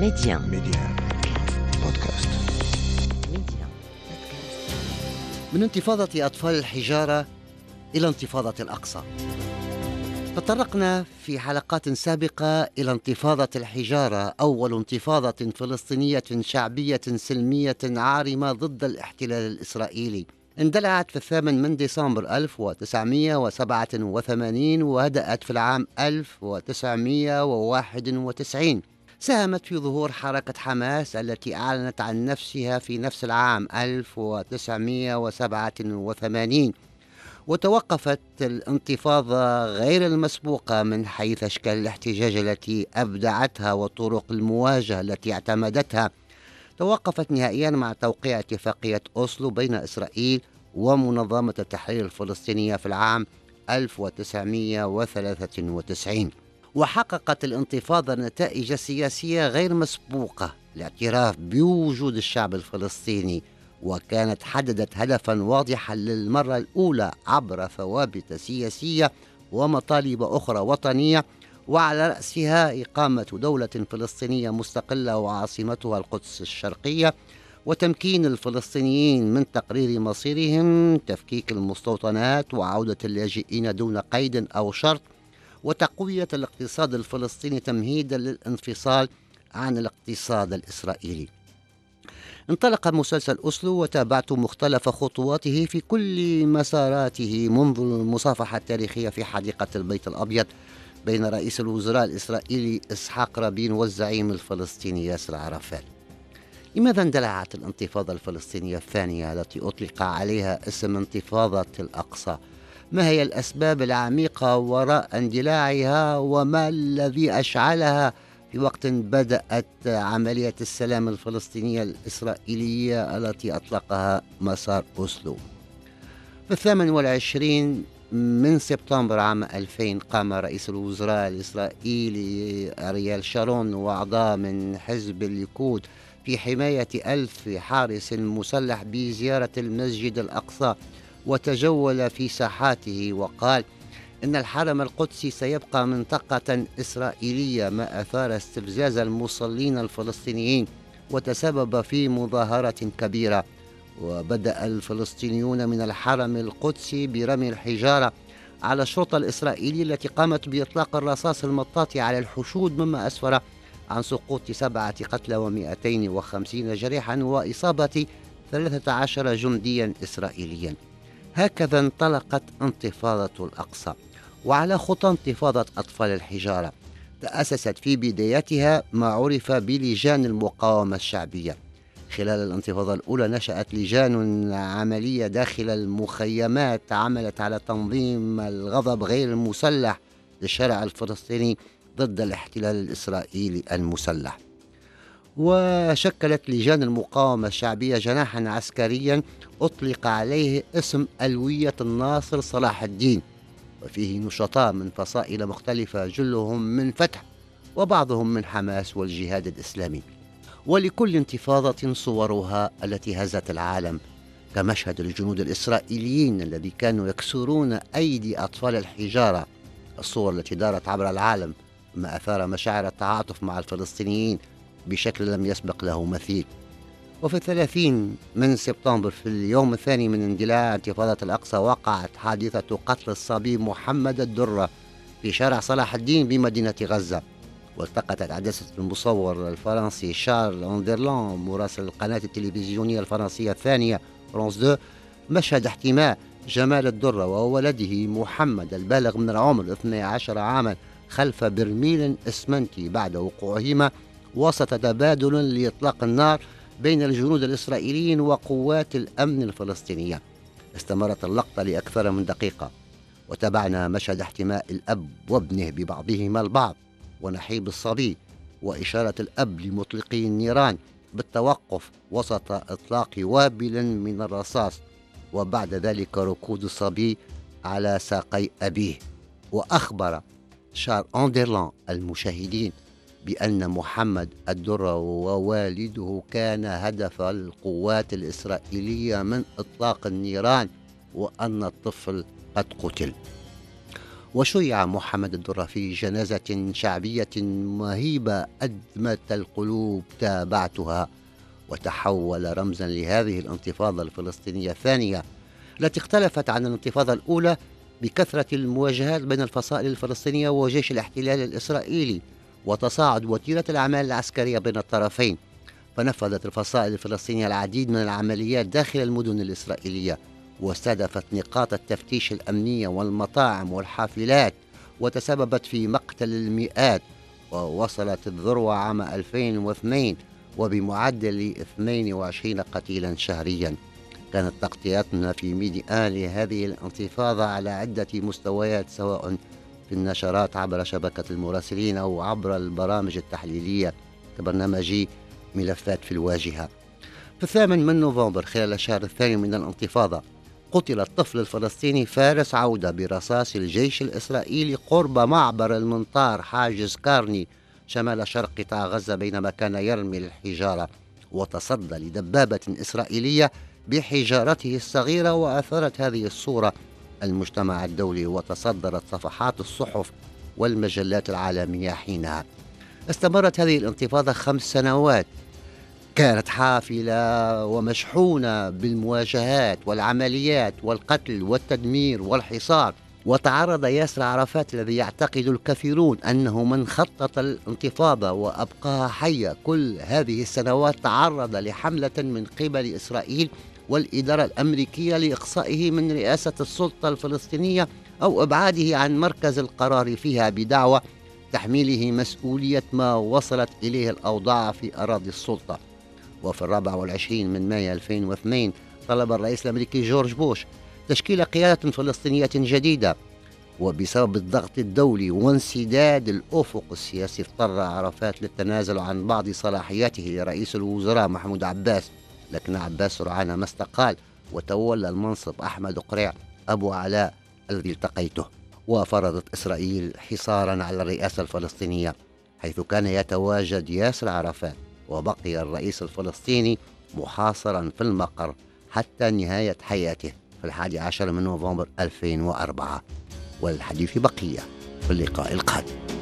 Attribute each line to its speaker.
Speaker 1: Média.
Speaker 2: Média. Podcast.
Speaker 1: Média.
Speaker 3: من انتفاضة أطفال الحجارة إلى انتفاضة الأقصى تطرقنا في حلقات سابقة إلى انتفاضة الحجارة أول انتفاضة فلسطينية شعبية سلمية عارمة ضد الاحتلال الإسرائيلي اندلعت في الثامن من ديسمبر 1987 وهدأت في العام 1991 ساهمت في ظهور حركة حماس التي أعلنت عن نفسها في نفس العام 1987 وتوقفت الانتفاضة غير المسبوقة من حيث أشكال الاحتجاج التي أبدعتها وطرق المواجهة التي اعتمدتها. توقفت نهائيا مع توقيع اتفاقية أوسلو بين إسرائيل ومنظمة التحرير الفلسطينية في العام 1993 وحققت الانتفاضة نتائج سياسية غير مسبوقة لاعتراف بوجود الشعب الفلسطيني وكانت حددت هدفا واضحا للمرة الأولى عبر ثوابت سياسية ومطالب أخرى وطنية وعلى رأسها إقامة دولة فلسطينية مستقلة وعاصمتها القدس الشرقية وتمكين الفلسطينيين من تقرير مصيرهم تفكيك المستوطنات وعودة اللاجئين دون قيد أو شرط وتقوية الاقتصاد الفلسطيني تمهيدا للانفصال عن الاقتصاد الإسرائيلي انطلق مسلسل أسلو وتابعت مختلف خطواته في كل مساراته منذ المصافحة التاريخية في حديقة البيت الأبيض بين رئيس الوزراء الإسرائيلي إسحاق رابين والزعيم الفلسطيني ياسر عرفات لماذا اندلعت الانتفاضة الفلسطينية الثانية التي أطلق عليها اسم انتفاضة الأقصى؟ ما هي الأسباب العميقة وراء اندلاعها وما الذي أشعلها في وقت بدأت عملية السلام الفلسطينية الإسرائيلية التي أطلقها مسار أوسلو؟ في الثامن والعشرين من سبتمبر عام 2000 قام رئيس الوزراء الإسرائيلي أريال شارون وأعضاء من حزب الليكود في حماية ألف حارس مسلح بزيارة المسجد الأقصى وتجول في ساحاته وقال إن الحرم القدسي سيبقى منطقة إسرائيلية ما أثار استفزاز المصلين الفلسطينيين وتسبب في مظاهرة كبيرة. وبدأ الفلسطينيون من الحرم القدسي برمي الحجارة على الشرطة الإسرائيلية التي قامت بإطلاق الرصاص المطاطي على الحشود مما أسفر عن سقوط سبعة قتلى ومئتين وخمسين جريحا وإصابة ثلاثة عشر جنديا إسرائيليا. هكذا انطلقت انتفاضة الأقصى وعلى خطى انتفاضة أطفال الحجارة. تأسست في بدايتها ما عرف بلجان المقاومة الشعبية. خلال الانتفاضة الأولى نشأت لجان عملية داخل المخيمات عملت على تنظيم الغضب غير المسلح للشارع الفلسطيني ضد الاحتلال الإسرائيلي المسلح. وشكلت لجان المقاومة الشعبية جناحا عسكريا أطلق عليه اسم ألوية الناصر صلاح الدين وفيه نشطاء من فصائل مختلفة جلهم من فتح وبعضهم من حماس والجهاد الإسلامي. ولكل انتفاضة صورها التي هزت العالم كمشهد الجنود الإسرائيليين الذي كانوا يكسرون أيدي أطفال الحجارة الصور التي دارت عبر العالم ما أثار مشاعر التعاطف مع الفلسطينيين بشكل لم يسبق له مثيل. وفي الثلاثين من سبتمبر في اليوم الثاني من اندلاع انتفاضة الأقصى وقعت حادثة قتل الصبي محمد الدرة في شارع صلاح الدين بمدينة غزة. والتقطت عدسة المصور الفرنسي شارل أندرلان مراسل القناة التلفزيونية الفرنسية الثانية فرانس 2 مشهد احتماء جمال الدرة وولده محمد البالغ من العمر 12 عاما خلف برميل إسمنتي بعد وقوعهما وسط تبادل لإطلاق النار بين الجنود الإسرائيليين وقوات الأمن الفلسطينية. استمرت اللقطة لأكثر من دقيقة وتابعنا مشهد احتماء الأب وابنه ببعضهما البعض ونحيب الصبي وإشارة الأب لمطلقي النيران بالتوقف وسط إطلاق وابل من الرصاص وبعد ذلك ركود الصبي على ساقي أبيه وأخبر شار أندرلان المشاهدين بأن محمد الدرة ووالده كان هدف القوات الإسرائيلية من إطلاق النيران وأن الطفل قد قتل. وشيع محمد الدرة في جنازة شعبية مهيبة أدمت القلوب تابعتها وتحول رمزا لهذه الانتفاضة الفلسطينية الثانية التي اختلفت عن الانتفاضة الأولى بكثرة المواجهات بين الفصائل الفلسطينية وجيش الاحتلال الإسرائيلي. وتصاعد وتيرة الأعمال العسكرية بين الطرفين فنفذت الفصائل الفلسطينية العديد من العمليات داخل المدن الإسرائيلية واستهدفت نقاط التفتيش الأمنية والمطاعم والحافلات وتسببت في مقتل المئات ووصلت الذروة عام 2002 وبمعدل 22 قتيلا شهريا. كانت تغطياتنا في ميديا لهذه الانتفاضة على عدة مستويات سواء في النشرات عبر شبكة المراسلين أو عبر البرامج التحليلية كبرنامج ملفات في الواجهة. في الثامن من نوفمبر خلال الشهر الثاني من الانتفاضة قتل الطفل الفلسطيني فارس عودة برصاص الجيش الإسرائيلي قرب معبر المنطار حاجز كارني شمال شرق قطاع غزة بينما كان يرمي الحجارة وتصدى لدبابة إسرائيلية بحجارته الصغيرة وأثرت هذه الصورة المجتمع الدولي وتصدرت صفحات الصحف والمجلات العالمية حينها استمرت هذه الانتفاضة خمس سنوات. كانت حافلة ومشحونة بالمواجهات والعمليات والقتل والتدمير والحصار. وتعرض ياسر عرفات الذي يعتقد الكثيرون أنه من خطط الانتفاضة وأبقاها حية. كل هذه السنوات تعرض لحملة من قبل إسرائيل والإدارة الأمريكية لإقصائه من رئاسة السلطة الفلسطينية أو إبعاده عن مركز القرار فيها بدعوى تحميله مسؤولية ما وصلت إليه الأوضاع في أراضي السلطة. وفي الرابع والعشرين من مايو 2002 طلب الرئيس الأمريكي جورج بوش تشكيل قيادة فلسطينية جديدة وبسبب الضغط الدولي وانسداد الأفق السياسي اضطر عرفات للتنازل عن بعض صلاحياته لرئيس الوزراء محمود عباس. لكن عباس سرعان ما استقال وتولى المنصب أحمد قريع أبو علاء الذي التقيته وفرضت إسرائيل حصارا على الرئاسة الفلسطينية حيث كان يتواجد ياسر عرفات وبقي الرئيس الفلسطيني محاصرا في المقر حتى نهاية حياته في الحادي عشر من نوفمبر 2004 والحديث بقية في اللقاء القادم.